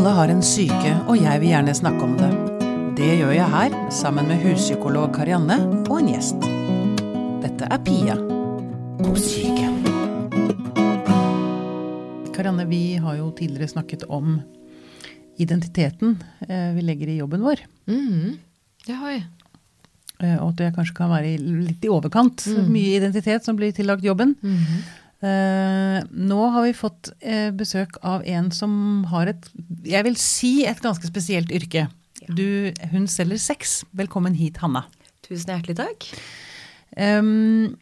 Alle har en syke, og jeg vil gjerne snakke om det. Det gjør jeg her, sammen med huspsykolog Karianne og en gjest. Dette er Pia om syke. Karianne, vi har jo tidligere snakket om identiteten eh, vi legger i jobben vår. Mm, det har vi. Eh, Og at det kanskje kan være litt i overkant. Mye identitet som blir tillagt jobben. Eh, nå har vi fått uh, besøk av en som har et, jeg vil si et ganske spesielt yrke. Du, hun selger sex. Velkommen hit, Hanna. Tusen hjertelig takk. Um,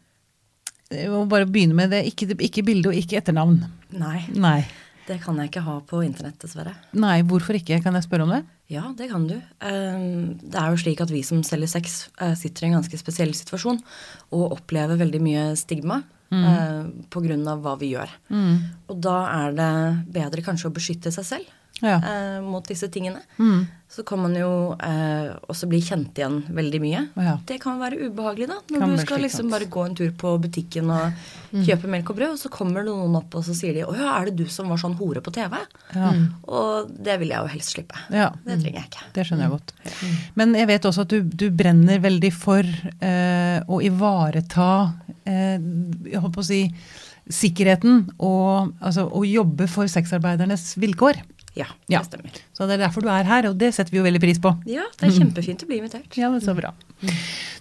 jeg må bare begynne med det. Ikke, ikke bilde og ikke etternavn. Nei, Nei. det kan jeg ikke ha på internett, dessverre. Nei, hvorfor ikke? Kan jeg spørre om det? Ja, det kan du. Eh, Det er jo slik at vi som selger sex, sitter i en ganske spesiell situasjon og opplever veldig mye stigma eh, på grunn av hva vi gjør. Og da er det bedre kanskje å beskytte seg selv Ja. eh, mot disse tingene. Så kan man jo eh, også bli kjent igjen veldig mye. Ja. Det kan være ubehagelig, da. Når Kan du skal liksom bare gå en tur på butikken og kjøpe melk og brød, og så kommer det noen opp og så sier de 'Å ja, er det du som var sånn hore på TV?' Ja. Og det vil jeg jo helst slippe. Ja. Det trenger jeg ikke. Det skjønner jeg godt. Men jeg vet også at du, du brenner veldig for eh, å ivareta eh, jeg holdt på å si, sikkerheten og altså, å jobbe for sexarbeidernes vilkår. Ja, Ja. det stemmer. Så det er derfor du er her, og det setter vi jo veldig pris på. Ja, det er kjempefint å bli invitert. Ja, det er så bra.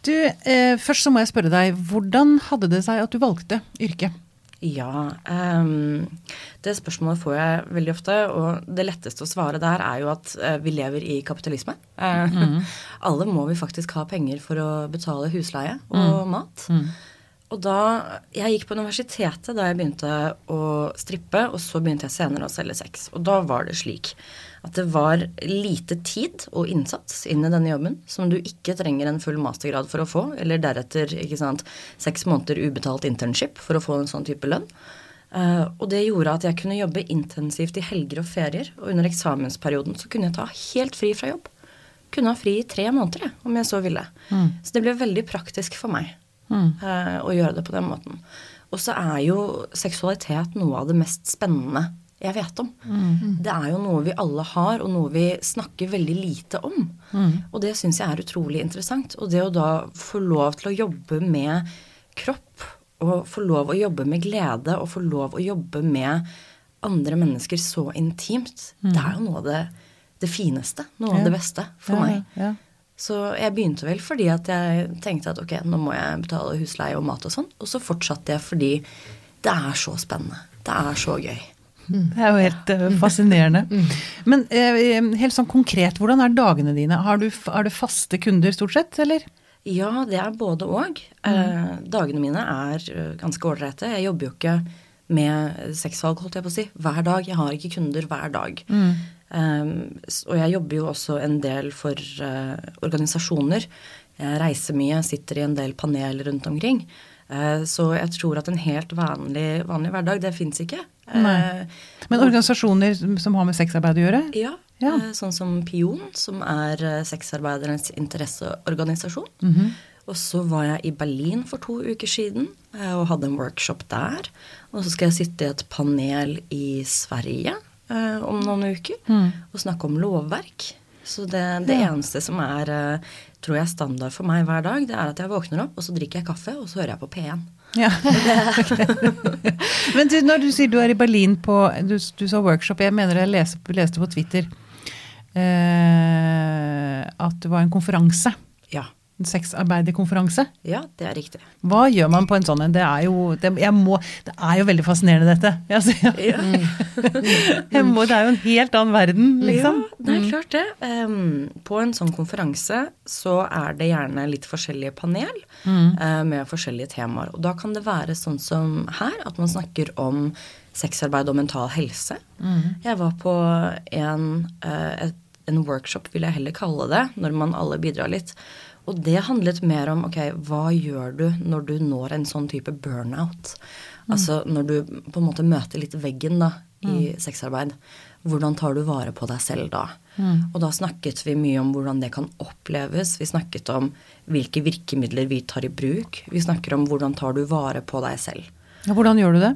Du, eh, først så må jeg spørre deg, hvordan hadde det seg at du valgte yrke? Ja, um, det spørsmålet får jeg veldig ofte, og det letteste å svare der er jo at uh, vi lever i kapitalisme. Eh, Alle må vi faktisk ha penger for å betale husleie og mat. Og da Jeg gikk på universitetet da jeg begynte å strippe, og så begynte jeg senere å selge sex. Og da var det slik at det var lite tid og innsats inn i denne jobben som du ikke trenger en full mastergrad for å få, eller deretter ikke sant, seks måneder ubetalt internship for å få en sånn type lønn. Eh, og det gjorde at jeg kunne jobbe intensivt i helger og ferier, og under eksamensperioden så kunne jeg ta helt fri fra jobb. Kunne ha fri i tre måneder, jeg, om jeg så ville. Så det ble veldig praktisk for meg eh, å gjøre det på den måten. Og så er jo seksualitet noe av det mest spennende jeg vet om. Det er jo noe vi alle har, og noe vi snakker veldig lite om. Og det syns jeg er utrolig interessant. Og det å da få lov til å jobbe med kropp, og få lov å jobbe med glede, og få lov å jobbe med andre mennesker så intimt, det er jo noe av det, det fineste. Noe Ja. av det beste for Ja, meg. ja. Så jeg begynte vel fordi at jeg tenkte at ok, nå må jeg betale husleie og mat og sånn. Og så fortsatte jeg fordi det er så spennende. Det er så gøy. Det er jo helt eh, fascinerende. Men eh, helt sånn konkret, hvordan er dagene dine? Har du, er du faste kunder stort sett, eller? Ja, det er både og. Mm. dagene mine er eh, ganske ålreite. Jeg jobber jo ikke med sexvalg, holdt jeg på å si, hver dag. Jeg har ikke kunder hver dag. Eh, s- og jeg jobber jo også en del for eh, organisasjoner. Jeg reiser mye, sitter i en del paneler rundt omkring. Eh, så jeg tror at en helt vanlig, vanlig hverdag, det fins ikke. Eh, Nei. Men organisasjoner som- har med sexarbeid å gjøre? Ja, Ja. eh, sånn som Pion, som er eh, sexarbeidernes interesseorganisasjon. Mhm. Og så var jeg i Berlin for to uker siden eh, og hadde en workshop der. Og så skal jeg sitte i et panel i Sverige eh, om noen uker og snakke om lovverk. Så det, det Ja. eneste som er eh, tror jeg standard for meg hver dag, det er at jeg våkner opp, og så drikker jeg kaffe, og så hører jeg på P1. Ja. Men du, når du sier du er i Berlin på Du, du sa workshop, jeg mener jeg leste, leste på Twitter eh, at det var en konferanse. Ja. Sexarbeiderkonferanse. ja, det er riktig. Hva gjør man på en sånn en? Det er jo, det, må, det er jo veldig fascinerende, dette. Altså, ja. jeg må, det er jo en helt annen verden, liksom. Ja, det er klart det. Um, på en sånn konferanse så er det gjerne litt forskjellige panel eh, med forskjellige temaer. Og da kan det være sånn som her, at man snakker om sexarbeid og mental helse. Jeg var på en, uh, et, en workshop, vil jeg heller kalle det, når man alle bidrar litt. Og det handlet mer om ok, hva gjør du når du når en sånn type burnout? Altså når du på en måte møter litt veggen da, i sexarbeid. Hvordan tar du vare på deg selv da? Og da snakket vi mye om hvordan det kan oppleves. Vi snakket om hvilke virkemidler vi tar i bruk. Vi snakker om hvordan tar du vare på deg selv. Ja, hvordan gjør du det?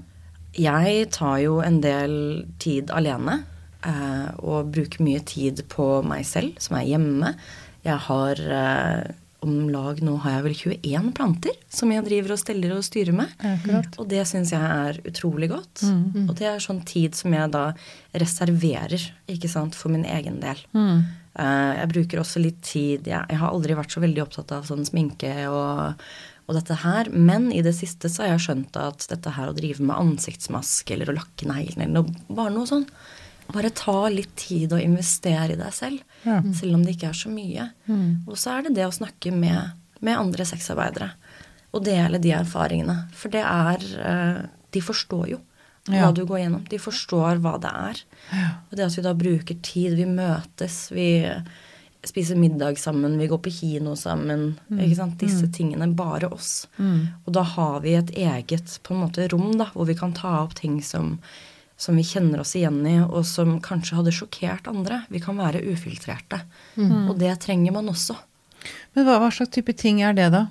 Jeg tar jo en del tid alene. eh, og bruker mye tid på meg selv, som er hjemme. Jeg har eh, om lag nå har jeg vel 21 planter som jeg driver og steller og styrer med. Akkurat. Og det syns jeg er utrolig godt. Mm. Og det er sånn tid som jeg da reserverer ikke sant, for min egen del. Mm. Uh, jeg bruker også litt tid jeg, jeg har aldri vært så veldig opptatt av sånn sminke og, og dette her, men i det siste så har jeg skjønt at dette her å drive med ansiktsmaske eller å lakke neglene eller noe, bare noe sånn Bare ta litt tid og investere i deg selv, Ja. selv om det ikke er så mye. Og så er det det å snakke med, med andre sexarbeidere og dele de erfaringene. For det er eh, De forstår jo Ja. hva du går gjennom. De forstår hva det er. Og det at vi da bruker tid, vi møtes, vi spiser middag sammen, vi går på kino sammen. ikke sant? Disse tingene. Bare oss. Og da har vi et eget på en måte rom da, hvor vi kan ta opp ting som, som vi kjenner oss igjen i, og som kanskje hadde sjokkert andre. Vi kan være ufiltrerte. Og det trenger man også. Men hva, hva slags type ting er det, da?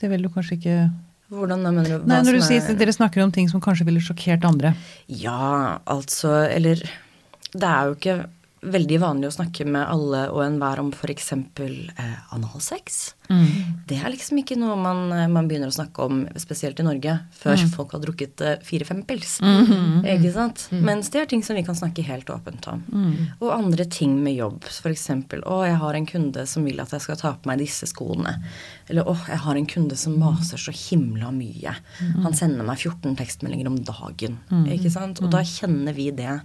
Det vil du kanskje ikke Hvordan mener du? Nei, når du som sier er- dere snakker om ting som kanskje ville sjokkert andre. Ja, altså Eller det er jo ikke veldig vanlig å snakke med alle og enhver om f.eks. Eh, analsex. Det er liksom ikke noe man, eh, man begynner å snakke om, spesielt i Norge, før folk har drukket eh, fire-fem pils. Ikke sant? Mens det er ting som vi kan snakke helt åpent om. Og andre ting med jobb. F.eks. å, jeg har en kunde som vil at jeg skal ta på meg disse skoene. Eller å, jeg har en kunde som maser så himla mye. Han sender meg 14 tekstmeldinger om dagen. Ikke sant? Og da kjenner vi det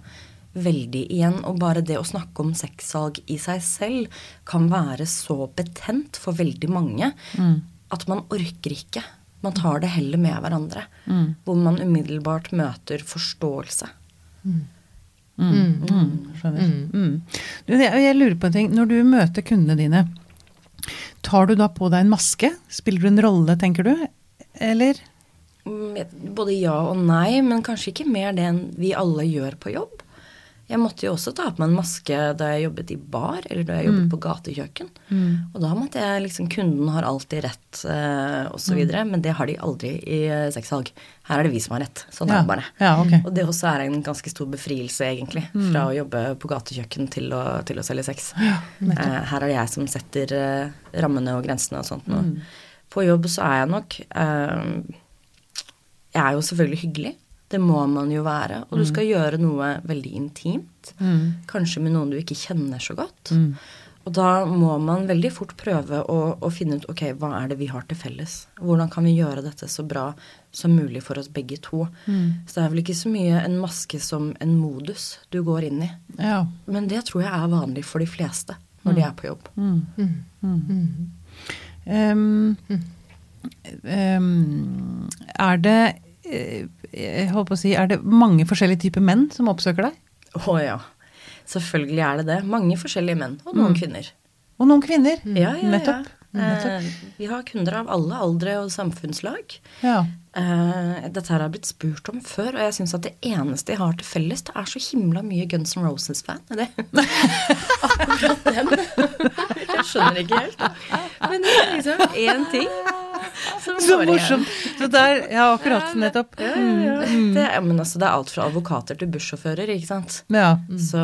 veldig igjen. Og bare det å snakke om sexsalg i seg selv kan være så betent for veldig mange at man orker ikke. Man tar det heller med hverandre. Hvor man umiddelbart møter forståelse. Skjønner. Mm. Du, jeg, jeg lurer på en ting. Når du møter kundene dine, tar du da på deg en maske? Spiller du en rolle, tenker du? Eller? Mm, Både ja og nei, men kanskje ikke mer det enn vi alle gjør på jobb. Jeg måtte jo også ta på meg en maske da jeg jobbet i bar, eller da jeg jobbet på gatekjøkken. Og da måtte jeg liksom Kunden har alltid rett, eh, osv., videre men det har de aldri i eh, sexsalg. Her er det vi som har rett. Sånn er Ja. det bare. Ja, okay. Og det også er en ganske stor befrielse, egentlig, fra å jobbe på gatekjøkken til å, til å selge sex. Eh, her er det jeg som setter eh, rammene og grensene og sånt. nå. På jobb så er jeg nok eh, Jeg er jo selvfølgelig hyggelig. Det må man jo være. Og du skal gjøre noe veldig intimt. Kanskje med noen du ikke kjenner så godt. Og da må man veldig fort prøve å, å finne ut ok, hva er det vi har til felles. Hvordan kan vi gjøre dette så bra som mulig for oss begge to. Så det er vel ikke så mye en maske som en modus du går inn i. Ja. Men det tror jeg er vanlig for de fleste når de er på jobb. Um, um, er det jeg håper å si, Er det mange forskjellige typer menn som oppsøker deg? Å ja. Selvfølgelig er det det. Mange forskjellige menn, og noen kvinner. Og noen kvinner. Ja, ja, Nettopp. ja. Eh, vi har kunder av alle aldre og samfunnslag. Ja. Eh, dette her har blitt spurt om før, og jeg syns at det eneste jeg har til felles, det er så himla mye Guns N' Roses-fan. Det. Akkurat den. Jeg skjønner ikke helt. Men det er liksom én ting Så morsomt. Så der, ja, akkurat. Nettopp. Ja. Det, er- men altså, det er alt fra advokater til bussjåfører, ikke sant. Ja. Så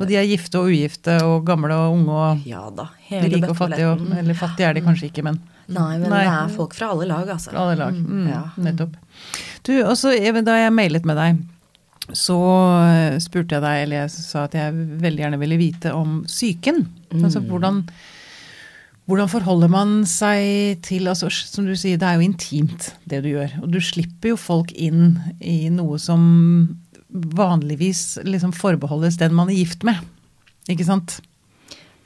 Og de er gifte og ugifte og gamle og unge og ja da. Hele rike og fattige. Og, eller fattige er de kanskje ikke, men Nei, men Nei. det er folk fra alle lag, altså. fra alle lag. Mm, Ja. Nettopp. Du, også da jeg mailet med deg, så eh, spurte jeg deg, eller jeg sa at jeg veldig gjerne ville vite om psyken. Altså hvordan, hvordan forholder man seg til altså, Som du sier, det er jo intimt, det du gjør. Og du slipper jo folk inn i noe som vanligvis liksom forbeholdes den man er gift med. Ikke sant?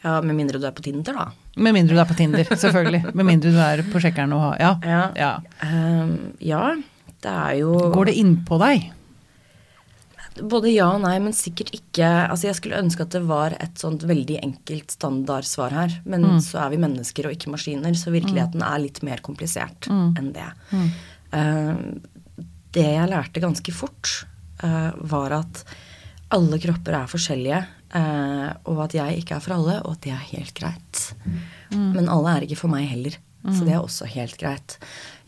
Ja, Med mindre du er på Tinder, da. Med mindre du er på Tinder, selvfølgelig. Med mindre du er på sjekkeren og har Ja. Ja. ja. Um, ja, det er jo Går det innpå deg? Både ja og nei, men sikkert ikke Altså, jeg skulle ønske at det var et sånt veldig enkelt standardsvar her. Men så er vi mennesker og ikke maskiner, så virkeligheten er litt mer komplisert enn det. Uh, det jeg lærte ganske fort, uh, var at alle kropper er forskjellige, uh, og at jeg ikke er for alle, og at det er helt greit. Men alle er ikke for meg heller. Så det er også helt greit.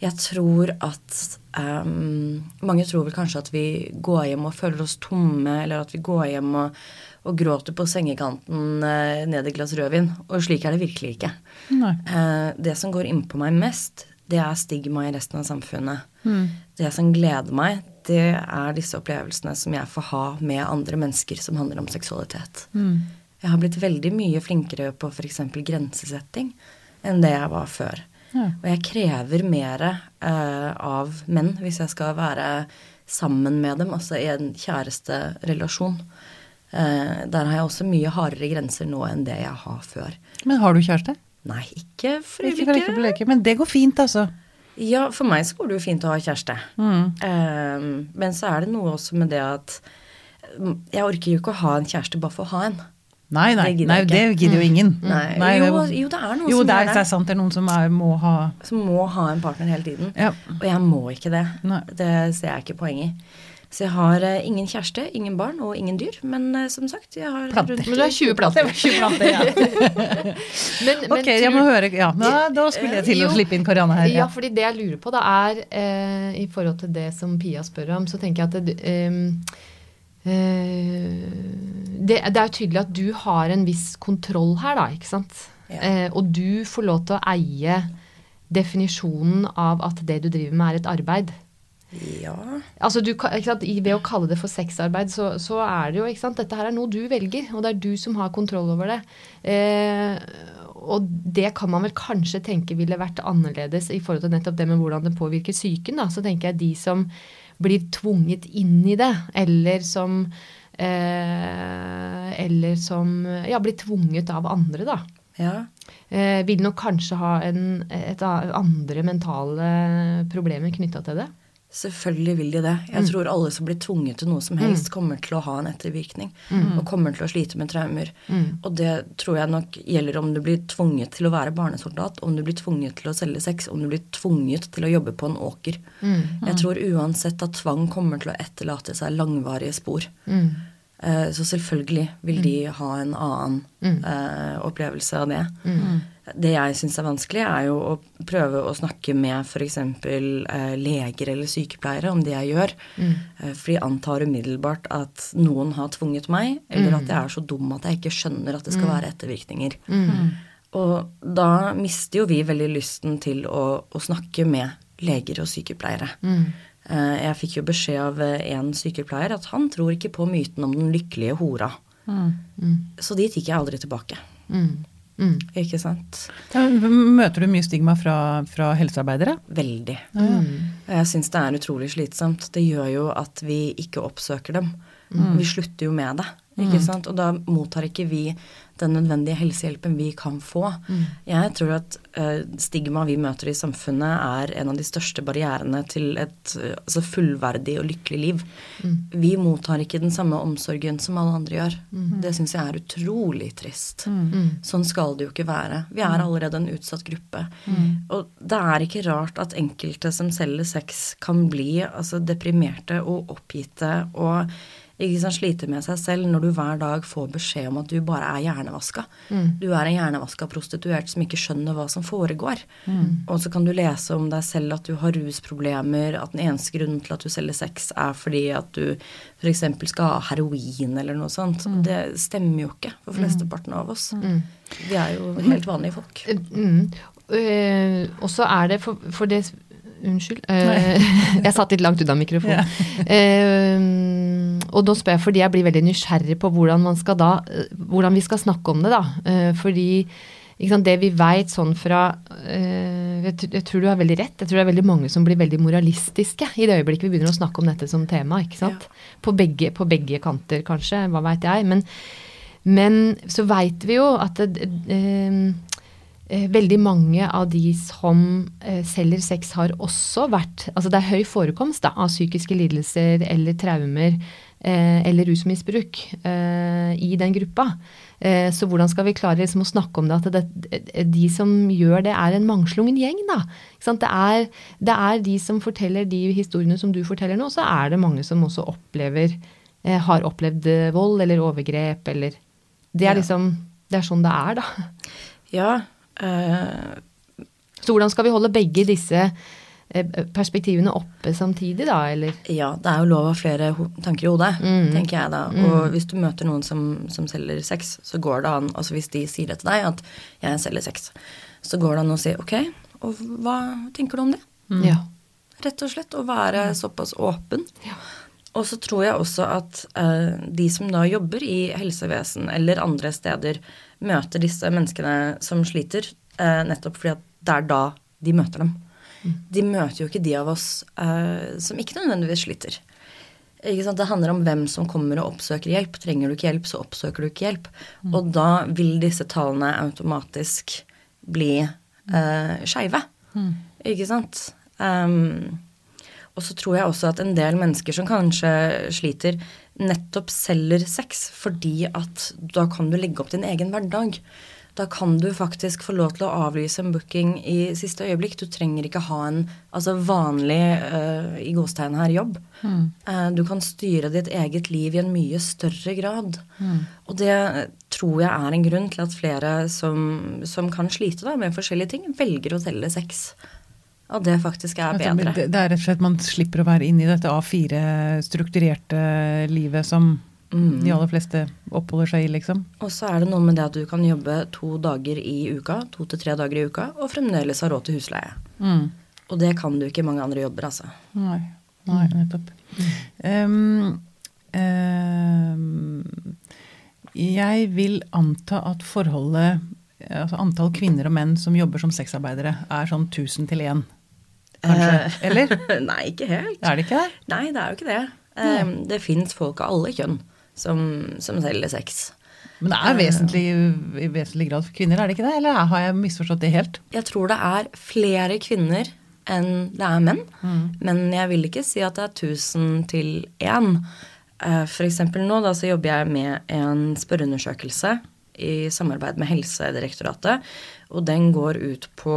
Jeg tror at um, Mange tror vel kanskje at vi går hjem og føler oss tomme, eller at vi går hjem og, og gråter på sengekanten uh, ned i glass rødvin. Og slik er det virkelig ikke. Uh, det som går innpå meg mest, det er stigma i resten av samfunnet. Mm. Det som gleder meg, det er disse opplevelsene som jeg får ha med andre mennesker som handler om seksualitet. Mm. Jeg har blitt veldig mye flinkere på f.eks. grensesetting enn det jeg var før. Ja. Og jeg krever mer uh, av menn hvis jeg skal være sammen med dem, altså i en kjæresterelasjon. Uh, der har jeg også mye hardere grenser nå enn det jeg har før. Men har du kjæreste? Nei, ikke for øyeblikket. Men det går fint, altså? Ja, for meg så går det jo fint å ha kjæreste. Mm. Uh, men så er det noe også med det at mm, jeg orker jo ikke å ha en kjæreste bare for å ha en. Nei, nei, det, nei, det gidder jo ingen. Mm. Nei. Nei, jo, jo, det er noen jo, som det er, det. er sant. Det er noen som er, må ha Som må ha en partner hele tiden. Ja. Og jeg må ikke det. Det ser jeg ikke poenget i. Så jeg har uh, ingen kjæreste, ingen barn og ingen dyr. Men uh, som sagt, jeg har planter. Men du har 20 planter. 20 planter ja. men, men, ok, jeg må høre ja, da, da skulle jeg til å slippe inn Karianne her. Ja, fordi det jeg lurer på da er, uh, i forhold til det som Pia spør om, så tenker jeg at det, um, det, det, er jo tydelig at du har en viss kontroll her, da, ikke sant? Ja. Eh, og du får lov til å eie definisjonen av at det du driver med, er et arbeid. Ja. Altså du, Ved å kalle det for sexarbeid, så, så, er det jo ikke sant? Dette her er noe du velger, og det er du som har kontroll over det. Eh, og det kan man vel kanskje tenke ville vært annerledes i forhold til nettopp det med hvordan det påvirker psyken. Så tenker jeg de som blir tvunget inn i det, eller som eh, Eller som ja, blir tvunget av andre, da. Ja. Eh, vil nok kanskje ha en, et, andre mentale problemer knytta til det. Selvfølgelig vil de det. Jeg mm. tror alle som blir tvunget til noe som helst, mm. kommer til å ha en ettervirkning. Mm. Og kommer til å slite med traumer. Mm. Og det tror jeg nok gjelder om du blir tvunget til å være barnesoldat, om du blir tvunget til å selge sex, om du blir tvunget til å jobbe på en åker. Mm. Jeg tror uansett at tvang kommer til å etterlate seg langvarige spor. Mm. Eh, så selvfølgelig vil de ha en annen eh, opplevelse av det. Det jeg syns er vanskelig, er jo å prøve å snakke med f.eks. Eh, leger eller sykepleiere om det jeg gjør. Mm. Eh, for de antar umiddelbart at noen har tvunget meg, eller mm. at jeg er så dum at jeg ikke skjønner at det skal mm. være ettervirkninger. Mm. Og da mister jo vi veldig lysten til å, å snakke med leger og sykepleiere. Mm. Eh, jeg fikk jo beskjed av en sykepleier at han tror ikke på myten om den lykkelige hora. Mm. Så dit gikk jeg aldri tilbake. Mm. Mm. Ikke sant. Ja, møter du mye stigma fra, fra helsearbeidere? Veldig. Mm. Jeg syns det er utrolig slitsomt. Det gjør jo at vi ikke oppsøker dem. Mm. Vi slutter jo med det. Ikke mm. sant? Og da mottar ikke vi den nødvendige helsehjelpen vi kan få. Mm. Jeg tror at uh, stigma vi møter i samfunnet, er en av de største barrierene til et uh, altså fullverdig og lykkelig liv. Mm. Vi mottar ikke den samme omsorgen som alle andre gjør. Mm. Det syns jeg er utrolig trist. Mm. Mm. Sånn skal det jo ikke være. Vi er allerede en utsatt gruppe. Og det er ikke rart at enkelte som selger sex, kan bli altså, deprimerte og oppgitte og sant, sliter med seg selv når du hver dag får beskjed om at du bare er hjernevaska. Mm. Du er en hjernevaska prostituert som ikke skjønner hva som foregår. Mm. Og så kan du lese om deg selv at du har rusproblemer, at den eneste grunnen til at du selger sex, er fordi at du f.eks. skal ha heroin eller noe sånt. Mm. Det stemmer jo ikke for flesteparten av oss. Mm. Vi er jo helt vanlige folk. Uh, og så er det for, for det Unnskyld. Uh, jeg satt litt langt unna mikrofonen. Yeah. Og da spør jeg fordi jeg blir veldig nysgjerrig på hvordan, da, hvordan vi skal snakke om det. da. Uh, fordi sant, det vi veit sånn fra jeg, jeg, tror du har veldig rett. Jeg tror det er veldig mange som blir veldig moralistiske i det øyeblikket vi begynner å snakke om dette som tema. ikke sant? Ja. På, begge, på, begge, kanter, kanskje. Hva veit jeg. Men, men så veit vi jo at det, Eh, veldig mange av de som eh, selger sex, har også vært Altså det er høy forekomst da, av psykiske lidelser eller traumer eh, eller rusmisbruk i den gruppa. Så hvordan skal vi klare liksom, å snakke om det at det, de som gjør det, er en mangslungen gjeng? da. Det er, det, er, de som forteller de historiene som du forteller nå, så er det mange som også opplever, har opplevd vold eller overgrep eller Det er liksom Det er sånn det er, da. Ja, Så hvordan skal vi holde begge disse eh, perspektivene oppe samtidig, da, eller? Ja, det er jo lov å ha flere tanker i hodet, Mm. tenker jeg da. Og hvis du møter noen som, som selger sex, så går det an Altså hvis de sier det til deg, at 'jeg selger sex', så går det an å si 'ok, og hva tenker du om det?' Ja. Rett og slett. Å være såpass åpen. Ja. Og så tror jeg også at uh, de som da jobber i helsevesen eller andre steder, møter disse menneskene som sliter, eh, nettopp fordi at det er da de møter dem. De møter jo ikke de av oss eh, som ikke nødvendigvis sliter. Ikke? Det handler om hvem som kommer og oppsøker hjelp. Trenger du ikke hjelp, så oppsøker du ikke hjelp. Og da vil disse tallene automatisk bli eh, skeive. Ikke sant? Um, og så tror jeg også at en del mennesker som kanskje sliter, nettopp selger sex fordi at da kan du legge opp din egen hverdag. Da kan du faktisk få lov til å avlyse en booking i siste øyeblikk. Du trenger ikke ha en altså vanlig uh, i gåstegn her jobb. Eh, du kan styre ditt eget liv i en mye større grad. Og det tror jeg er en grunn til at flere som, som kan slite da, med forskjellige ting, velger å selge sex. At det faktisk er Altså, bedre. Det, det er rett og slett man slipper å være inne i dette A4-strukturerte livet som Mm. de aller fleste oppholder seg i, liksom. Og så er det noe med det at du kan jobbe to dager i uka, to til tre dager i uka, og fremdeles ha råd til husleie. Mm. Og det kan du ikke i mange andre jobber, altså. Nei, nei nettopp. Um, um, jeg vil anta at forholdet Altså antall kvinner og menn som jobber som sexarbeidere, er sånn 1000 til 1. Kanskje? Eh, Eller? Nei, ikke helt. Er det ikke det? Nei, det er jo ikke det. Um, det fins folk av alle kjønn som, som selger sex. Men det er vesentlig, i vesentlig grad for kvinner, er det ikke det? Eller har jeg misforstått det helt? Jeg tror det er flere kvinner enn det er menn. Men jeg vil ikke si at det er 1000 til 1. For eksempel nå da, så jobber jeg med en spørreundersøkelse i samarbeid med Helsedirektoratet. Og den går ut på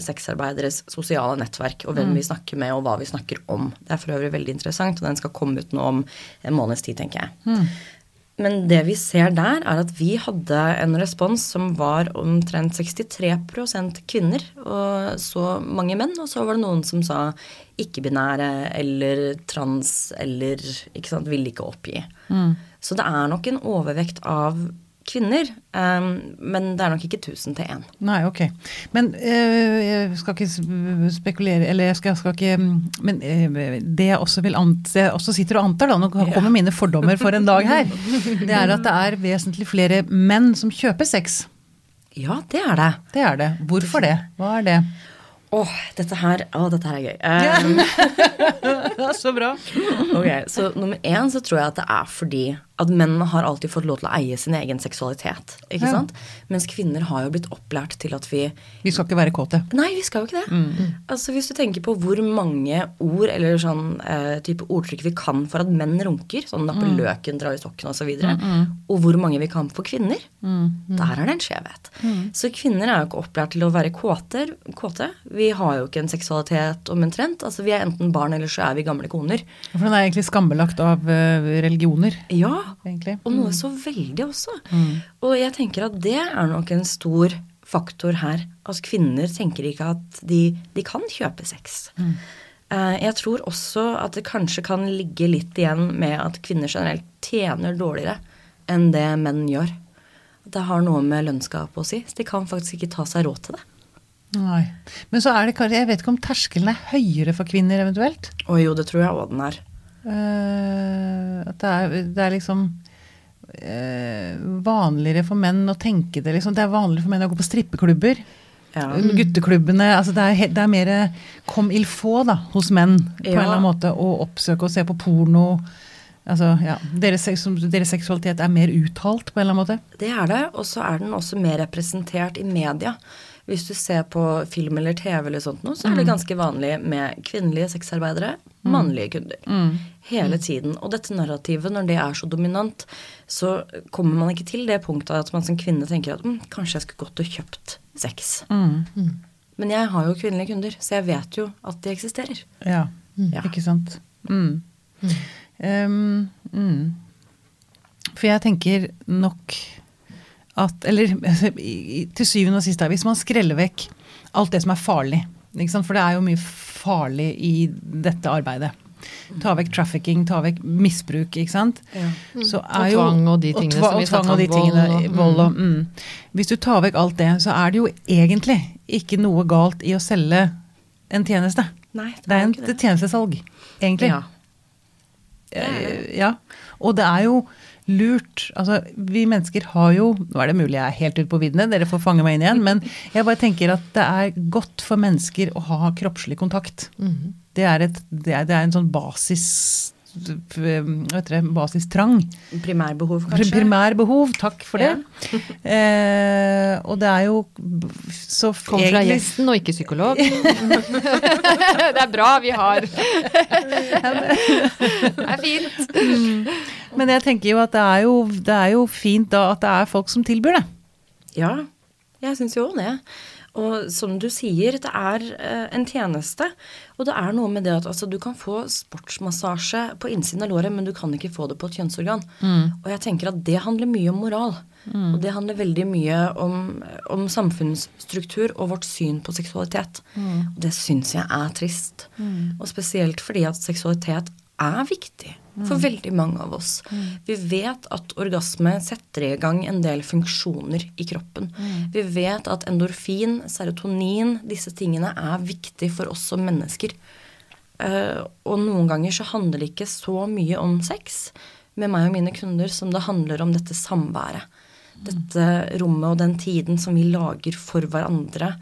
sexarbeideres sosiale nettverk og hvem vi snakker med og hva vi snakker om. Det er for øvrig veldig interessant, og den skal komme ut nå om en måneds tid, tenker jeg. Men det vi ser der, er at vi hadde en respons som var omtrent 63% kvinner og så mange menn. Og så var det noen som sa ikke-binære eller trans eller ikke sant, ville ikke oppgi. Så det er nok en overvekt av kvinner, um, men det er nok ikke 1000 til 1. Nei, ok. Men øh, jeg skal ikke spekulere Eller jeg skal, skal ikke Men øh, det jeg også vil anse også sitter og antar, da, nå kommer mine fordommer for en dag her, det er at det er vesentlig flere menn som kjøper sex. Ja, det er det. Det er det. Hvorfor det? Hva er det? Åh, dette her, å, dette her er gøy. Um, så bra. Ok, Så nummer én så tror jeg at det er fordi at menn har alltid fått lov til å eie sin egen seksualitet. ikke Ja. sant? Mens kvinner har jo blitt opplært til at vi Vi skal ikke være kåte. Nei, vi skal jo ikke det. Altså Hvis du tenker på hvor mange ord eller sånn eh, type ordtrykk vi kan for at menn runker, sånn nappe løken, dra i sokken osv., og, så og hvor mange vi kan for kvinner, der er det en skjevhet. Så kvinner er jo ikke opplært til å være kåter, kåte. Vi har jo ikke en seksualitet omtrent. Altså Vi er enten barn, eller så er vi gamle koner. For den er egentlig skambelagt av øh, religioner, Ja, egentlig. og noe så veldig også. Og jeg tenker at det er nok en stor faktor her. Altså kvinner tenker ikke at de, de kan kjøpe sex. Mm. Jeg tror også at det kanskje kan ligge litt igjen med at kvinner generelt tjener dårligere enn det menn gjør. Det har noe med lønnsgapet å si. Så de kan faktisk ikke ta seg råd til det. Nei. Men så er det Jeg vet ikke om terskelen er høyere for kvinner, eventuelt? Å jo, det tror jeg òg den er. Eh, at det er, det er liksom uh, vanligere for menn å tenke det liksom. Det er vanligere for menn å gå på strippeklubber. Ja. Gutteklubbene. altså Det er, det er mer comme il faut da, hos menn på en eller annen måte å oppsøke og se på porno. Altså, ja, deres, deres seksualitet er mer uttalt på en eller annen måte. Det er det, og så er den også mer representert i media. Hvis du ser på film eller TV, eller sånt noe, så er det ganske vanlig med kvinnelige sexarbeidere, mannlige kunder. Hele tiden. Og dette narrativet, når det er så dominant, så kommer man ikke til det punktet at man som kvinne tenker at mm, kanskje jeg skulle gått og kjøpt sex. Men jeg har jo kvinnelige kunder, så jeg vet jo at de eksisterer. Ja, Ja. ikke sant. Mm. Um, mm. For jeg tenker nok at Eller i- til syvende og sist, hvis man skreller vekk alt det som er farlig. Ikke sant? For det er jo mye farlig i dette arbeidet. Ta vekk trafficking, ta vekk misbruk, ikke sant. Ja. Så Mm. Og tvang og de tingene tva- som vi og tvang og de tingene, vold og mm. Hvis du tar vekk alt det, så er det jo egentlig ikke noe galt i å selge en tjeneste. Nei, det Det er er en ikke det. tjenestesalg, egentlig. Ja. Det ja. Og det er jo lurt Altså, vi mennesker har jo Nå er det mulig jeg er helt ute på viddene, dere får fange meg inn igjen, men jeg bare tenker at det er godt for mennesker å ha kroppslig kontakt. Mhm. Det er, et, det er, det er en sånn basis vet dere, basistrang. Primærbehov, kanskje. Primær behov, takk for det. Eh, og det er jo så Kom fra egentlig- gjesten og ikke psykolog. det er bra vi har Det er fint. Men jeg tenker jo at det er jo, det er jo fint da at det er folk som tilbyr det. Ja, jeg syns jo det. Og som du sier, det er eh, en tjeneste. Og det er noe med det at altså, du kan få sportsmassasje på innsiden av låret, men du kan ikke få det på et kjønnsorgan. Og jeg tenker at det handler mye om moral. Og det handler veldig mye om, om samfunnsstruktur og vårt syn på seksualitet. Og det syns jeg er trist. Og spesielt fordi at seksualitet er viktig for veldig mange av oss. Vi vet at orgasme setter i gang en del funksjoner i kroppen. Vi vet at endorfin, serotonin, disse tingene er viktig for oss som mennesker. Uh, og noen ganger så handler det ikke så mye om sex med meg og mine kunder som det handler om dette samværet. Dette rommet og den tiden som vi lager for hverandre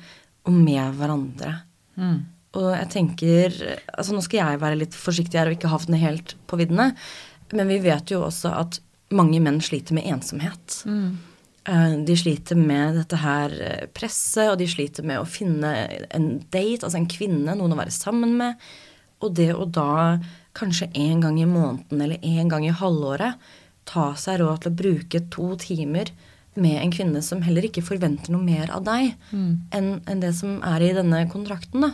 og med hverandre. Og jeg tenker altså Nå skal jeg være litt forsiktig her og ikke havne helt på viddene, men vi vet jo også at mange menn sliter med ensomhet. Mm. De sliter med dette her eh, presset, og de sliter med å finne en date, altså en kvinne, noen å være sammen med. Og det å da kanskje en gang i måneden eller en gang i halvåret ta seg råd til å bruke to timer med en kvinne som heller ikke forventer noe mer av deg enn enn det som er i denne kontrakten, da.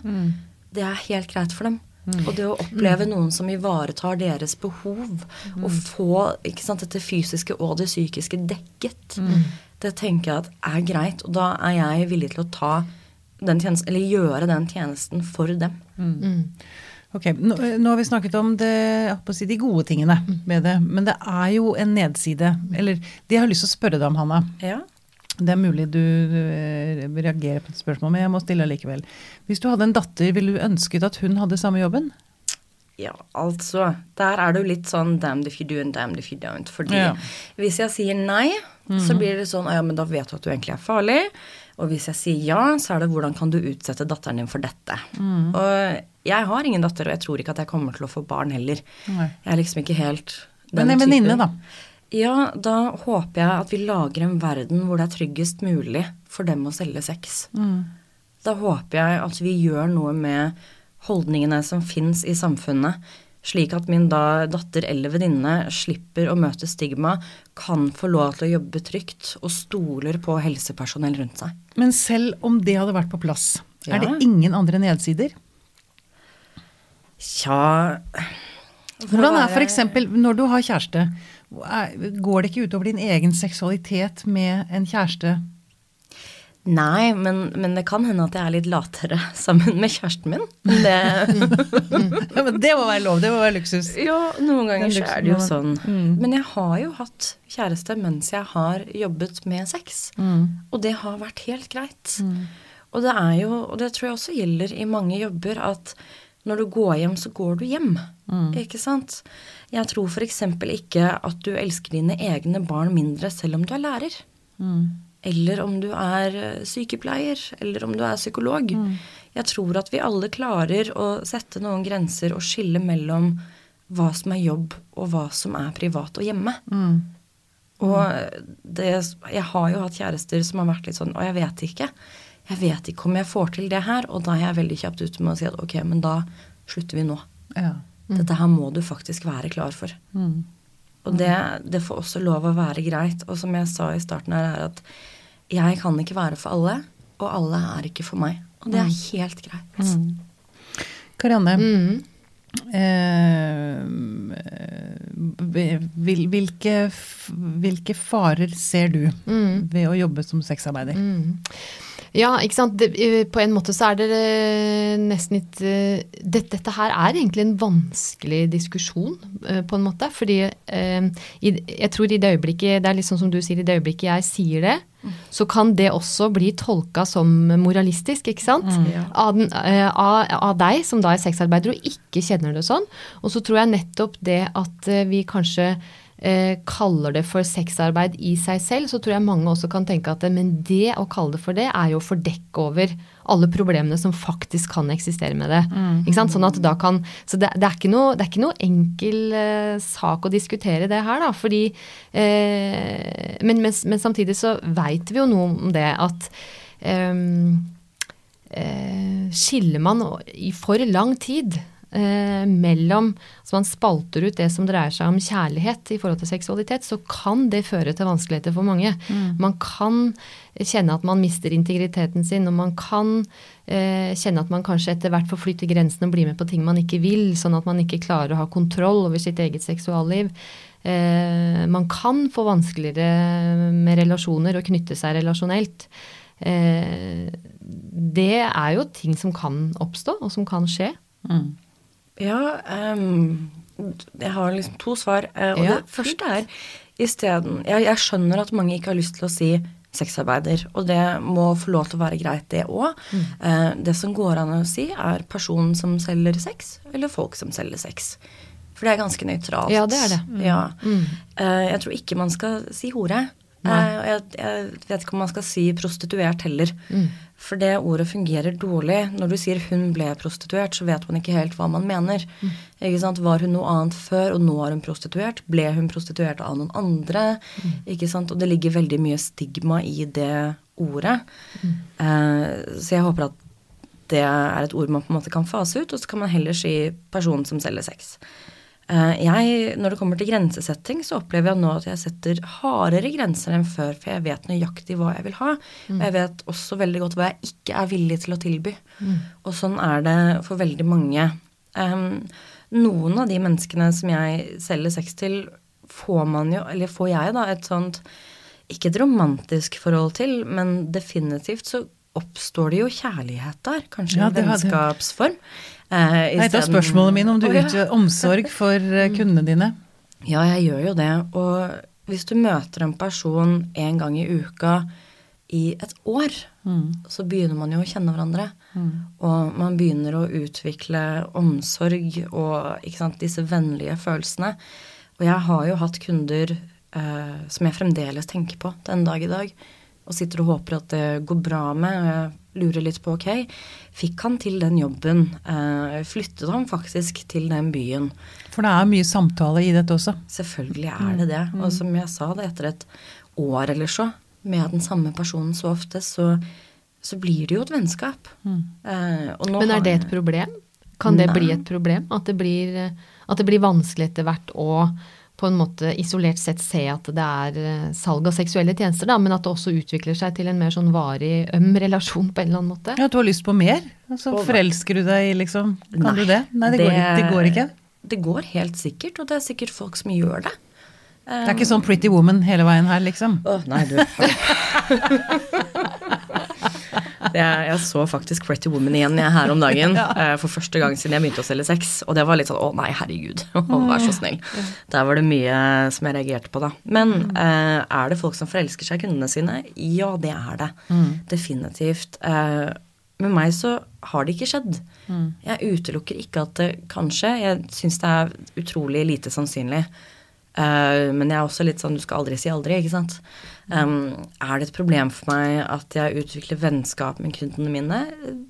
Det er helt greit for dem. Og det å oppleve noen som ivaretar deres behov, og få ikke sant, dette fysiske og det psykiske dekket, det tenker jeg at er greit. Og da er jeg villig til å ta den tjenesten, eller gjøre den tjenesten for dem. Ok, nå, nå har vi snakket om det, jeg å si, de gode tingene med det, men det er jo en nedside. Eller det jeg har lyst til å spørre deg om, Hanna. Ja. Det er mulig du eh, reagerer på et spørsmål, men jeg må stille likevel. Hvis du hadde en datter, ville du ønsket at hun hadde samme jobben? Ja, altså. Der er det jo litt sånn damned if you do and damned if you don't. Fordi Ja. hvis jeg sier nei, så blir det sånn ja, men da vet du at du egentlig er farlig. Og hvis jeg sier ja, så er det hvordan kan du utsette datteren din for dette. Og jeg har ingen datter, og jeg tror ikke at jeg kommer til å få barn heller. Nei. Jeg er liksom ikke helt Men en venninne, da? Ja, da håper jeg at vi lager en verden hvor det er tryggest mulig for dem å selge sex. Da håper jeg at vi gjør noe med holdningene som fins i samfunnet, slik at min da datter eller venninne slipper å møte stigma, kan få lov til å jobbe trygt og stoler på helsepersonell rundt seg. Men selv om det hadde vært på plass, Ja. er det ingen andre nedsider? Tja Hvordan er f.eks. når du har kjæreste, går det ikke utover din egen seksualitet med en kjæreste? Nei, men, men det kan hende at jeg er litt latere sammen med kjæresten min. Det, Ja, men det må være lov, det må være luksus. Ja, noen ganger så er det jo sånn. Mm. Men jeg har jo hatt kjæreste mens jeg har jobbet med sex. Mm. Og det har vært helt greit. Og det er jo, og det tror jeg også gjelder i mange jobber, at når du går hjem, så går du hjem. Mm. Ikke sant? Jeg tror f.eks. ikke at du elsker dine egne barn mindre selv om du er lærer. Mm. Eller om du er eh, sykepleier, eller om du er psykolog. Jeg tror at vi alle klarer å sette noen grenser og skille mellom hva som er jobb, og hva som er privat og hjemme. Mm. Og det, jeg har jo hatt kjærester som har vært litt sånn Og jeg vet ikke. Jeg vet ikke om jeg får til det her. Og da er jeg veldig kjapt ute med å si at ok, men da slutter vi nå. Ja. Dette her må du faktisk være klar for. Mm. Og det, det får også lov å være greit. Og som jeg sa i starten her, er at jeg kan ikke være for alle, og alle er ikke for meg. Og det er helt greit. Karianne, Mm. eh, hvil, hvilke, hvilke farer ser du Mm. ved å jobbe som sexarbeider? Mm. Ja, ikke sant. Det, eh, på en måte så er det eh, nesten litt det, Dette her er egentlig en vanskelig diskusjon, på en måte. Fordi eh, jeg tror i det øyeblikket Det er litt sånn som du sier, i det øyeblikket jeg sier det, så kan det også bli tolka som moralistisk, ikke sant? Mm, ja. av, den, av, av, deg, som da er sexarbeider og ikke kjenner det sånn. Og så tror jeg nettopp det at vi kanskje eh, kaller det for sexarbeid i seg selv, så tror jeg mange også kan tenke at men det å kalle det for det, er jo å fordekke over alle problemene som faktisk kan eksistere med det. Mm. Ikke sant? Sånn at da kan, så det, det, er ikke noe, det er ikke noe enkel eh, sak å diskutere det her, da. Fordi eh, men, men, men, samtidig så veit vi jo noe om det at eh, skiller man i for lang tid eh, mellom Så man spalter ut det som dreier seg om kjærlighet i forhold til seksualitet, så kan det føre til vanskeligheter for mange. Mm. Man kan kjenne at man mister integriteten sin, og man kan eh, kjenne at man kanskje etter hvert får flytte grensene og bli med på ting man ikke vil, sånn at man ikke klarer å ha kontroll over sitt eget seksualliv. Eh, man kan få vanskeligere med relasjoner og knytte seg relasjonelt. Eh, det er jo ting som kan oppstå, og som kan skje. Mm. Ja, um, jeg har liksom to svar. Uh, og ja, det første er isteden jeg, jeg skjønner at mange ikke har lyst til å si sexarbeider, og det må få lov til å være greit, det òg. Mm. Uh, det som går an å si, er personen som selger sex, eller folk som selger sex. For det er ganske nøytralt. Ja, det er det. Mm. Ja. Mm. Uh, jeg tror ikke man skal si hore. Jeg, jeg, vet ikke om man skal si prostituert heller. Mm. For det ordet fungerer dårlig. Når du sier 'hun ble prostituert', så vet man ikke helt hva man mener. Mm. Ikke sant? Var hun noe annet før, og nå er hun prostituert? Ble hun prostituert av noen andre? Mm. Ikke sant? Og det ligger veldig mye stigma i det ordet. Mm. Eh, så jeg håper at det er et ord man på en måte kan fase ut, og så kan man heller si 'person som selger sex'. Eh, jeg, når det kommer til grensesetting, så opplever jeg nå at jeg setter hardere grenser enn før, for jeg vet nøyaktig hva jeg vil ha. Mm. Jeg vet også veldig godt hva jeg ikke er villig til å tilby. Mm. Og sånn er det for veldig mange. Um, noen av de menneskene som jeg selger sex til, får man jo, eller får jeg, da, et sånt ikke et romantisk forhold til, men definitivt så oppstår det jo kjærlighet der. Kanskje i vennskapsform. Eh, da er spørsmålet min om du utgjør omsorg for eh, kundene dine. Ja, jeg gjør jo det. Og hvis du møter en person en gang i uka i et år, mm. så begynner man jo å kjenne hverandre. Mm. Og man begynner å utvikle omsorg og sant, disse vennlige følelsene. Og jeg har jo hatt kunder eh, som jeg fremdeles tenker på den dag i dag. Og sitter og håper at det går bra med. og jeg lurer litt på ok, fikk han til den jobben? Eh, flyttet han faktisk til den byen? For det er mye samtale i dette også? Selvfølgelig er det det. Mm. Og som jeg sa, det etter et år eller så med den samme personen så ofte, så, så blir det jo et vennskap. Mm. Eh, Men er det et problem? Kan det Nei. bli et problem? At det blir, at det blir vanskelig etter hvert å på en måte isolert sett se at det er eh, salg av seksuelle tjenester, da, men at det også utvikler seg til en mer sånn varig, øm relasjon på en eller annen måte. Ja, du har lyst på mer? Altså, forelsker du deg i liksom Kan nei, du det? Nei, det, det, går, det, går, ikke? Det går helt sikkert, og det er sikkert folk som gjør det. Det er ikke sånn Pretty Woman hele veien her, liksom? Å, nei, du. Jeg, jeg, så faktisk Pretty Woman igjen jeg, her om dagen. ja. Eh, for første gang siden jeg begynte å selge sex. Og det var litt sånn å nei, herregud, vær så snill. Der var det mye som jeg reagerte på, da. Men mm. eh, er det folk som forelsker seg i kundene sine? Ja, det er det. Mm. Definitivt. Eh, med meg så har det ikke skjedd. Mm. Jeg utelukker ikke at det kan skje. Jeg syns det er utrolig lite sannsynlig. Uh, men jeg er også litt sånn du skal aldri si aldri, ikke sant. Um, er det et problem for meg at jeg utvikler vennskap med kundene mine?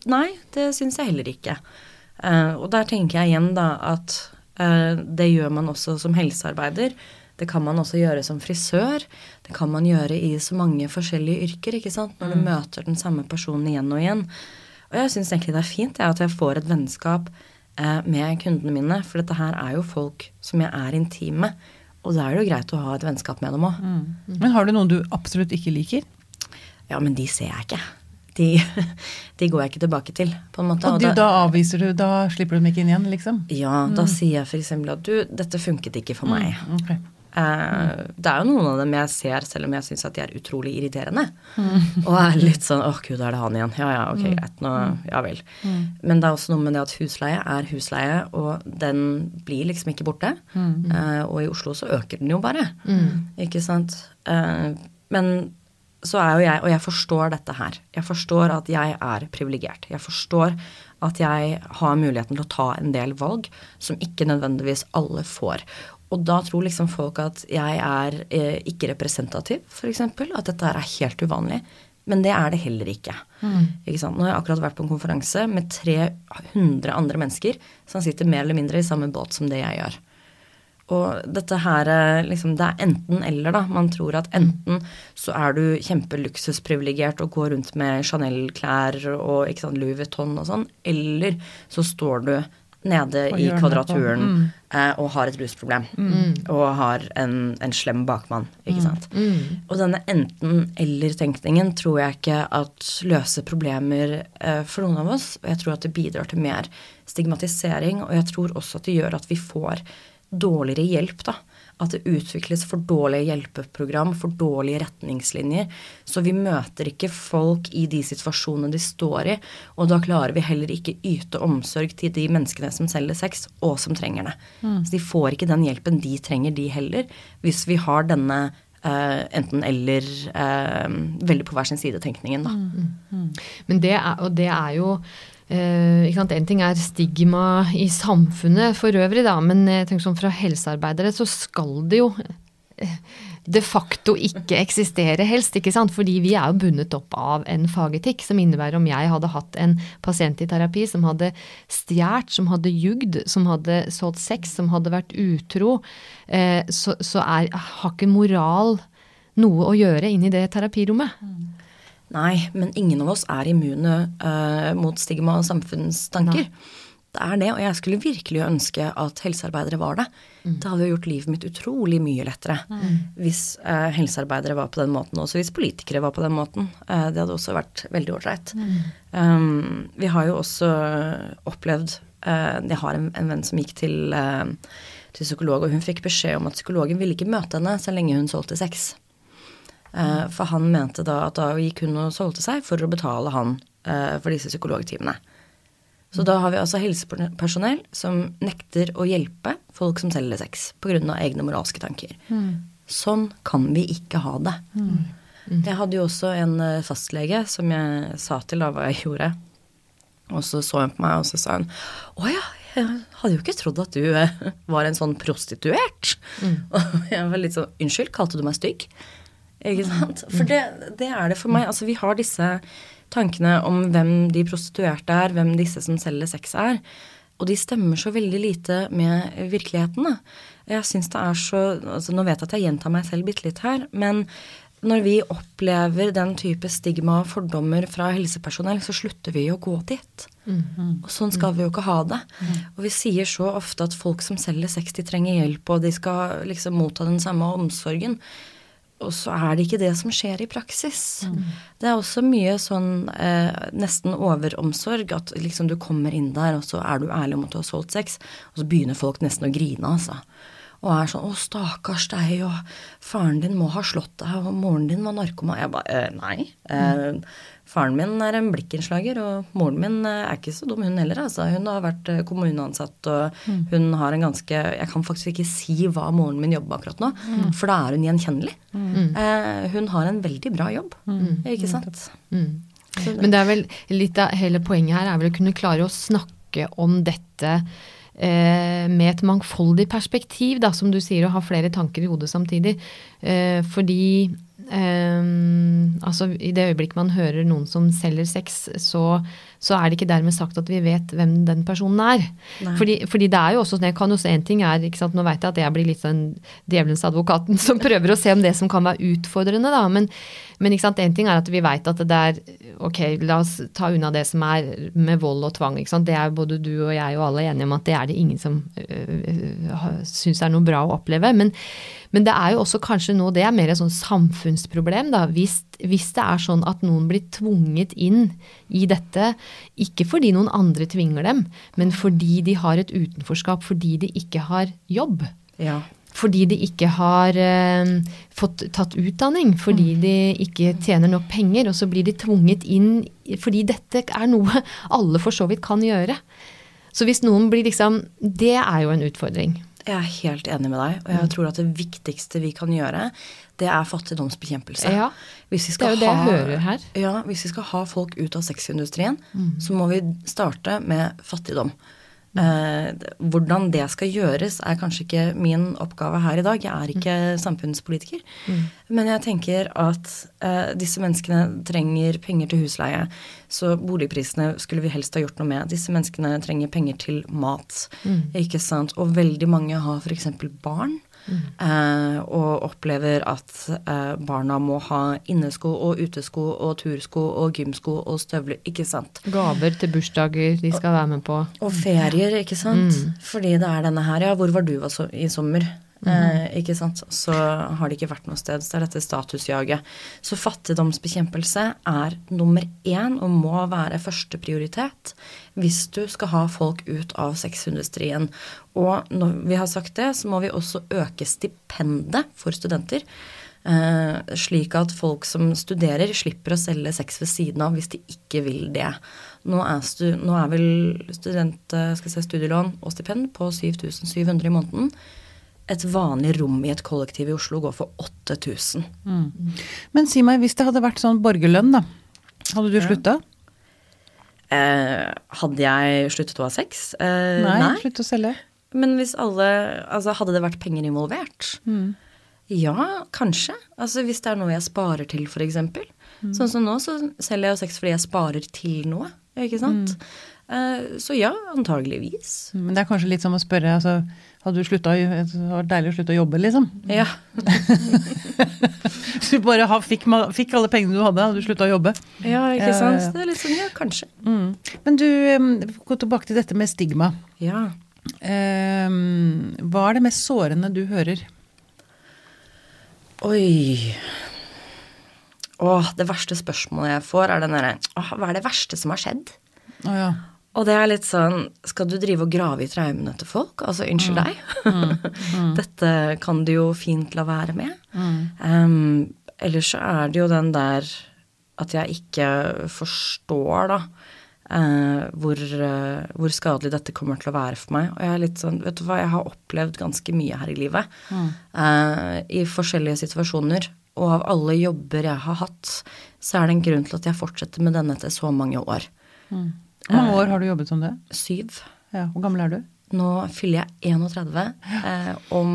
Nei, det syns jeg heller ikke. Uh, og der tenker jeg igjen da at uh, det gjør man også som helsearbeider. Det kan man også gjøre som frisør. Det kan man gjøre i så mange forskjellige yrker, ikke sant. Når du mm. møter den samme personen igjen og igjen. Og jeg syns egentlig det er fint ja, at jeg får et vennskap med kundene mine, for dette her er jo folk som jeg er intim med. Og da er det jo greit å ha et vennskap med dem òg. Mm. Mm. Men har du noen du absolutt ikke liker? Ja, men de ser jeg ikke. De, de går jeg ikke tilbake til, på en måte. Og, du, da, da, avviser du, da slipper du dem ikke inn igjen, liksom? Ja, da mm. sier jeg f.eks. at du, dette funket ikke for meg. Mm, okay. Eh, det er jo noen av dem jeg ser, selv om jeg syns at de er utrolig irriterende. Og er litt sånn åh gud, er det han igjen? Ja ja, ok, greit. Nå, ja vel. Men det er også noe med det at husleie er husleie, og den blir liksom ikke borte. Eh, og i Oslo så øker den jo bare. Ikke sant. Eh, men så er jo jeg, og jeg forstår dette her. Jeg forstår at jeg er privilegert. Jeg forstår at jeg har muligheten til å ta en del valg som ikke nødvendigvis alle får. Og da tror liksom folk at jeg er eh, ikke representativ, f.eks. At dette her er helt uvanlig. Men det er det heller ikke. ikke sant? Nå har jeg akkurat vært på en konferanse med 300 andre mennesker som sitter mer eller mindre i samme båt som det jeg gjør. Og dette her eh, liksom, Det er enten eller, da. Man tror at enten så er du kjempeluksusprivilegert og går rundt med Chanel-klær og ikke sant, Louis Vuitton og sånn, eller så står du nede i kvadraturen Mm. eh, og har et rusproblem. Og har en, en slem bakmann, ikke sant. Mm. Og denne enten-eller-tenkningen tror jeg ikke at løser problemer eh, for noen av oss. Og jeg tror at det bidrar til mer stigmatisering, og jeg tror også at det gjør at vi får dårligere hjelp, da. At det utvikles for dårlige hjelpeprogram, for dårlige retningslinjer. Så vi møter ikke folk i de situasjonene de står i, og da klarer vi heller ikke yte omsorg til de menneskene som selger sex, og som trenger det. Så de får ikke den hjelpen de trenger, de heller, hvis vi har denne Uh, enten-eller uh, veldig på hver sin side-tenkningen, da. Men det er, og det er jo sant? En ting er stigma i samfunnet for øvrig, da, men jeg tenker sånn fra helsearbeidere så skal det jo eh, de facto ikke eksistere helst, ikke sant? Fordi vi er jo bundet opp av en fagetikk som innebærer om jeg hadde hatt en pasient i terapi som hadde stjålet, som hadde jugd, som hadde solgt sex, som hadde vært utro, eh, så, så er, har ikke moral noe å gjøre inn i det terapirommet. Nei, men ingen av oss er immune uh, mot stigma og samfunnstanker. Det er det, og jeg skulle virkelig ønske at helsearbeidere var det. Det hadde gjort livet mitt utrolig mye lettere hvis uh, helsearbeidere var på den måten, også hvis politikere var på den måten. Uh, det hadde også vært veldig ålreit. Um, vi har jo også opplevd Jeg har en, en venn som gikk til, til psykolog, og hun fikk beskjed om at psykologen ville ikke møte henne så lenge hun solgte sex. Eh, For han mente da at da gikk hun og solgte seg for å betale han eh, for disse psykologtimene. Så da har vi altså helsepersonell som nekter å hjelpe folk som selger sex pga. egne moralske tanker. Sånn kan vi ikke ha det. Jeg hadde jo også en eh, fastlege som jeg sa til da hva jeg gjorde. Og så så hun på meg, og så sa hun Å ja, jeg hadde jo ikke trodd at du eh, var en sånn prostituert. Og jeg var litt sånn Unnskyld, kalte du meg stygg? Ikke sant? For det, det er det for meg. Altså, vi har disse tankene om hvem de prostituerte er, hvem disse som selger sex er. Og de stemmer så veldig lite med virkeligheten. Da. Jeg syns det er så altså Nå vet jeg at jeg gjentar meg selv bitte litt her, men når vi opplever den type stigma og fordommer fra helsepersonell, så slutter vi å gå dit. Og sånn skal vi jo ikke ha det. Og vi sier så ofte at folk som selger sex, de trenger hjelp, og de skal liksom motta den samme omsorgen. Og så er det ikke det som skjer i praksis. Det er også mye sånn eh, nesten overomsorg. At liksom du kommer inn der, og så er du ærlig om at du har solgt sex, og så begynner folk nesten å grine, altså. Og er sånn 'Å, stakkars deg', og 'faren din må ha slått deg', og 'moren din var narkoman'. Jeg bare eh, Nei. Eh, faren min er en blikkenslager, og moren min eh, er ikke så dum, hun heller. Altså. Hun har vært eh, kommuneansatt, og hun har en ganske Jeg kan faktisk ikke si hva moren min jobber med akkurat nå, for da er hun gjenkjennelig. Eh, hun har en veldig bra jobb, ikke sant? Så Men det er vel litt av hele poenget her er vel å kunne klare å snakke om dette eh, med et mangfoldig perspektiv, da, som du sier, å ha flere tanker i hodet samtidig. Eh, fordi eh, altså, i det øyeblikk man hører noen som selger sex, så, så er det ikke dermed sagt at vi vet hvem den personen er. Fordi, fordi det er jo også, jeg kan jo se en ting er, ikke sant, Nå vet jeg at jeg blir litt sånn djevelens advokaten som prøver å se om det som kan være utfordrende, da. Men, men ikke sant, en ting er at vi vet at det er Ok, la oss ta unna det som er med vold og tvang. ikke sant, Det er både du og jeg og alle enige om at det er det ingen som øh, syns er noe bra å oppleve. Men, men det er jo også kanskje nå det er mer et sånn samfunnsproblem, da. Hvis, hvis det er sånn at noen blir tvunget inn i dette, ikke fordi noen andre tvinger dem, men fordi de har et utenforskap, fordi de ikke har jobb. ja. Fordi de ikke har eh, fått tatt utdanning, fordi Mm. de ikke tjener nok penger, og så blir de tvunget inn fordi dette er noe alle for så vidt kan gjøre. Så hvis noen blir liksom Det er jo en utfordring. Jeg er helt enig med deg, og jeg tror at det viktigste vi kan gjøre, det er fattigdomsbekjempelse. Ja, Det er jo det jeg ha- hører her. Ja, hvis vi skal ha folk ut av sexindustrien, Mm. så må vi starte med fattigdom. Eh, hvordan det skal gjøres, er kanskje ikke min oppgave her i dag. Jeg er ikke samfunnspolitiker. Men jeg tenker at eh, disse menneskene trenger penger til husleie. Så boligprisene skulle vi helst ha gjort noe med. Disse menneskene trenger penger til mat. Ikke sant? Og veldig mange har f.eks. barn. Eh, og opplever at eh, barna må ha innesko og utesko og tursko og gymsko og støvler. Ikke sant? Gaver til bursdager de skal være med på. Og ferier, ikke sant. Fordi det er denne her, ja, hvor var du i sommer? Eh, ikke sant. Så har det ikke vært noe sted. Så det er dette statusjaget. Så fattigdomsbekjempelse er nummer én og må være førsteprioritet hvis du skal ha folk ut av sexindustrien. Og når vi har sagt det, så må vi også øke stipendet for studenter. Eh, slik at folk som studerer, slipper å selge sex ved siden av hvis de ikke vil det. Nå er, stu, nå er vel student, eh, si, studielån og stipend på 7700 i måneden. Et vanlig rom i et kollektiv i Oslo går for 8000. Men si meg, hvis det hadde vært sånn borgerlønn, da. Hadde du slutta? Eh, hadde jeg sluttet å ha sex? Eh, Nei, nei. slutt å selge. Men hvis alle Altså, hadde det vært penger involvert? Ja, kanskje. Altså hvis det er noe jeg sparer til, f.eks. Mm. Sånn som nå, så selger jeg jo sex fordi jeg sparer til noe. Ikke sant? Eh, så ja, antageligvis. Men det er kanskje litt som å spørre altså, Hadde du slutta å- Det vært deilig å slutte å jobbe, liksom. Ja. Hvis du bare fikk, fikk alle pengene du hadde, hadde du slutta å jobbe. ja, ikke ja, sant. ja. Det er litt sånn, ja, kanskje. Mm. Men du, gå tilbake til dette med stigma. Ja. Em, hva er det mest sårende du hører? Oi. Åh, det verste spørsmålet jeg får, er den derre hva er det verste som har skjedd? Å ja. Og det er litt sånn Skal du drive og grave i traumene til folk? Altså, unnskyld deg. Dette kan du jo fint la være med. Um, ellers så er det jo den der at jeg ikke forstår, da. uh, hvor, uh, hvor skadelig dette kommer til å være for meg. Og jeg er litt sånn, vet du hva, jeg har opplevd ganske mye her i livet. Uh, I forskjellige situasjoner. Og av alle jobber jeg har hatt, så er det en grunn til at jeg fortsetter med denne etter så mange år. Hvor mange år har du jobbet som det? Syv. Ja, Hvor gammel er du? Nå fyller jeg 31 eh, om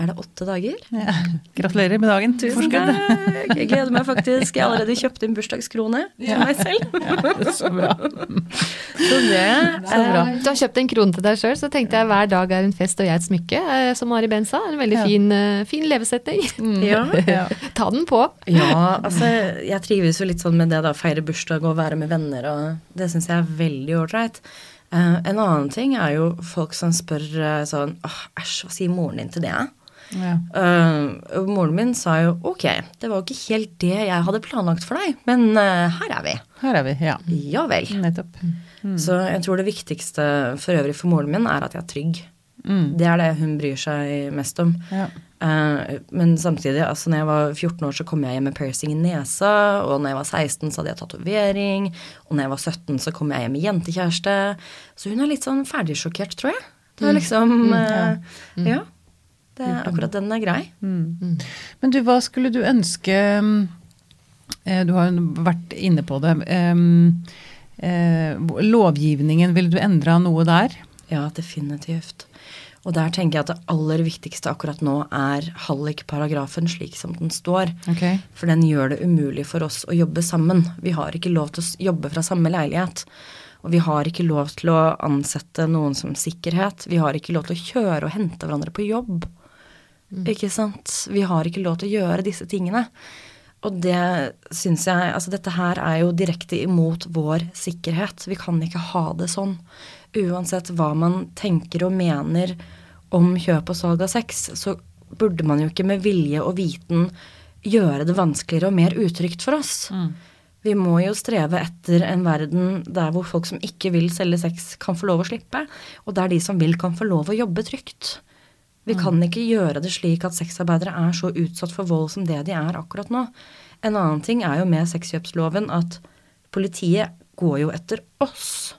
Er det åtte dager? Ja. Gratulerer med dagen. Tusen Forskudd. takk! Jeg gleder meg faktisk. Jeg har allerede kjøpt inn bursdagskrone til meg selv. Så bra. Så det Så bra. Du har kjøpt en krone til deg sjøl, så tenkte jeg hver dag er en fest og jeg et smykke, eh, som Mari Ben sa. En veldig Ja. fin, eh, fin levesetning. Ja. Ja. Ta den på. ja, altså jeg trives jo litt sånn med det da, feire bursdag og være med venner og det syns jeg er veldig ålreit. Eh, en annen ting er jo folk som spør sånn åh, æsj, hva sier moren din til det? Ja. Uh, moren min sa jo ok, det var jo ikke helt det jeg hadde planlagt for deg, men uh, her er vi. Her er vi. Ja. Ja vel. Nettopp. Så jeg tror det viktigste for øvrig for moren min er at jeg er trygg. Mm. Det er det hun bryr seg mest om. Ja. Uh, men samtidig, altså når jeg var 14 år, så kom jeg hjem med piercing i nesa. Og når jeg var 16, så hadde jeg tatovering. Og når jeg var 17, så kom jeg hjem med jentekjæreste. Så hun er litt sånn ferdigsjokkert, tror jeg. Det er liksom eh, Ja. Det er akkurat den er grei. Mm. Men du, hva skulle du ønske mm, eh, Du har jo vært inne på det. eh, lovgivningen, ville du endra noe der? Ja, definitivt. Og der tenker jeg at det aller viktigste akkurat nå er hallikparagrafen slik som den står. Okay. For den gjør det umulig for oss å jobbe sammen. Vi har ikke lov til å jobbe fra samme leilighet. Og vi har ikke lov til å ansette noen som sikkerhet. Vi har ikke lov til å kjøre og hente hverandre på jobb. Ikke sant? Vi har ikke lov til å gjøre disse tingene. Og det syns jeg Altså, dette her er jo direkte imot vår sikkerhet. Vi kan ikke ha det sånn. Uansett hva man tenker og mener om kjøp og salg av sex, så burde man jo ikke med vilje og viten gjøre det vanskeligere og mer utrygt for oss. Vi må jo streve etter en verden der hvor folk som ikke vil selge sex, kan få lov å slippe, og der de som vil, kan få lov å jobbe trygt. Vi kan ikke gjøre det slik at sexarbeidere er så utsatt for vold som det de er akkurat nå. En annen ting er jo med sexkjøpsloven at politiet går jo etter oss,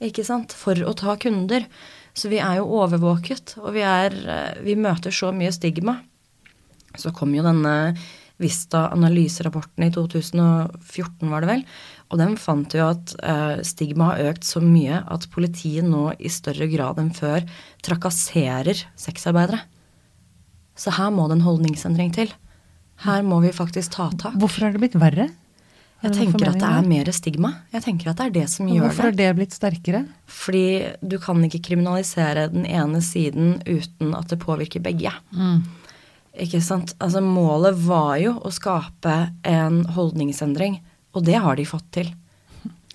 ikke sant, for å ta kunder. Så vi er jo overvåket, og vi, er, eh, vi møter så mye stigma. Så kom jo denne Vista analyserapporten i 2014, var det vel. Og den fant jo at eh, stigma har økt så mye at politiet nå i større grad enn før trakasserer sexarbeidere. Så her må det en holdningsendring til. Her må vi faktisk ta tak. Hvorfor er det blitt verre? Jeg tenker at det er mer stigma. Jeg tenker at det er det som gjør det. Hvorfor har det blitt sterkere? Fordi du kan ikke kriminalisere den ene siden uten at det påvirker begge. Mm. Ikke sant? Altså Målet var jo å skape en holdningsendring, og det har de fått til.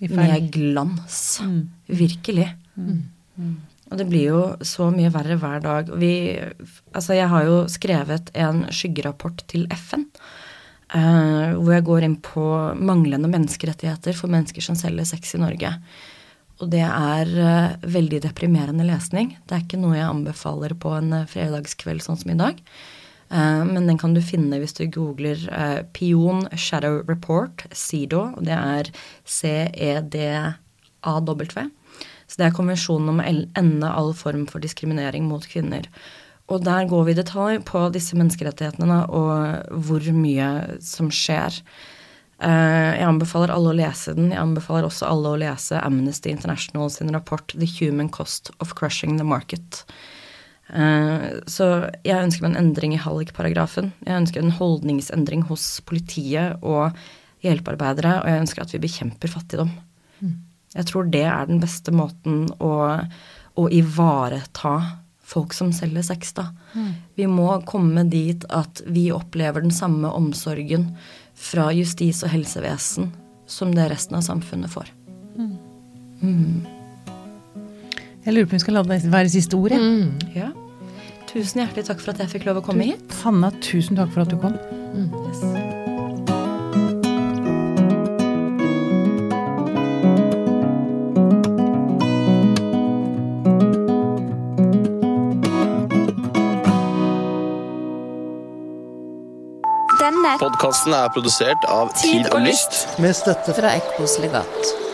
Med glans. Mm. Virkelig. Mm. Og det blir jo så mye verre hver dag. Vi, altså jeg har jo skrevet en skyggerapport til FN. Uh, hvor jeg går inn på manglende menneskerettigheter for mennesker som selger sex i Norge. Og det er uh, veldig deprimerende lesning. Det er ikke noe jeg anbefaler på en uh, fredagskveld sånn som i dag. Men den kan du finne hvis du googler Pion Shadow Report, CEDAW. Det er C-E-D-A-W. Så det er konvensjonen om å ende all form for diskriminering mot kvinner. Og der går vi i detalj på disse menneskerettighetene og hvor mye som skjer. Eh, jeg anbefaler alle å lese den. Jeg anbefaler også alle å lese Amnesty International sin rapport The Human Cost of Crushing the Market. Eh, så jeg ønsker meg en endring i hallikparagrafen. Jeg ønsker en holdningsendring hos politiet og hjelpearbeidere, og jeg ønsker at vi bekjemper fattigdom. Mm. Jeg tror det er den beste måten å, å ivareta folk som selger sex, da. Mm. Vi må komme dit at vi opplever den samme omsorgen fra justis- og helsevesen som det resten av samfunnet får. Mm. Mm. Jeg lurer på om vi skal la det være siste ordet. Ja. Mm. Tusen hjertelig takk for at jeg fikk lov å komme hit. Hanna, tusen takk for at du kom. Yes. Podkasten er produsert av Tid og Lyst. Med støtte fra Ekkos legat.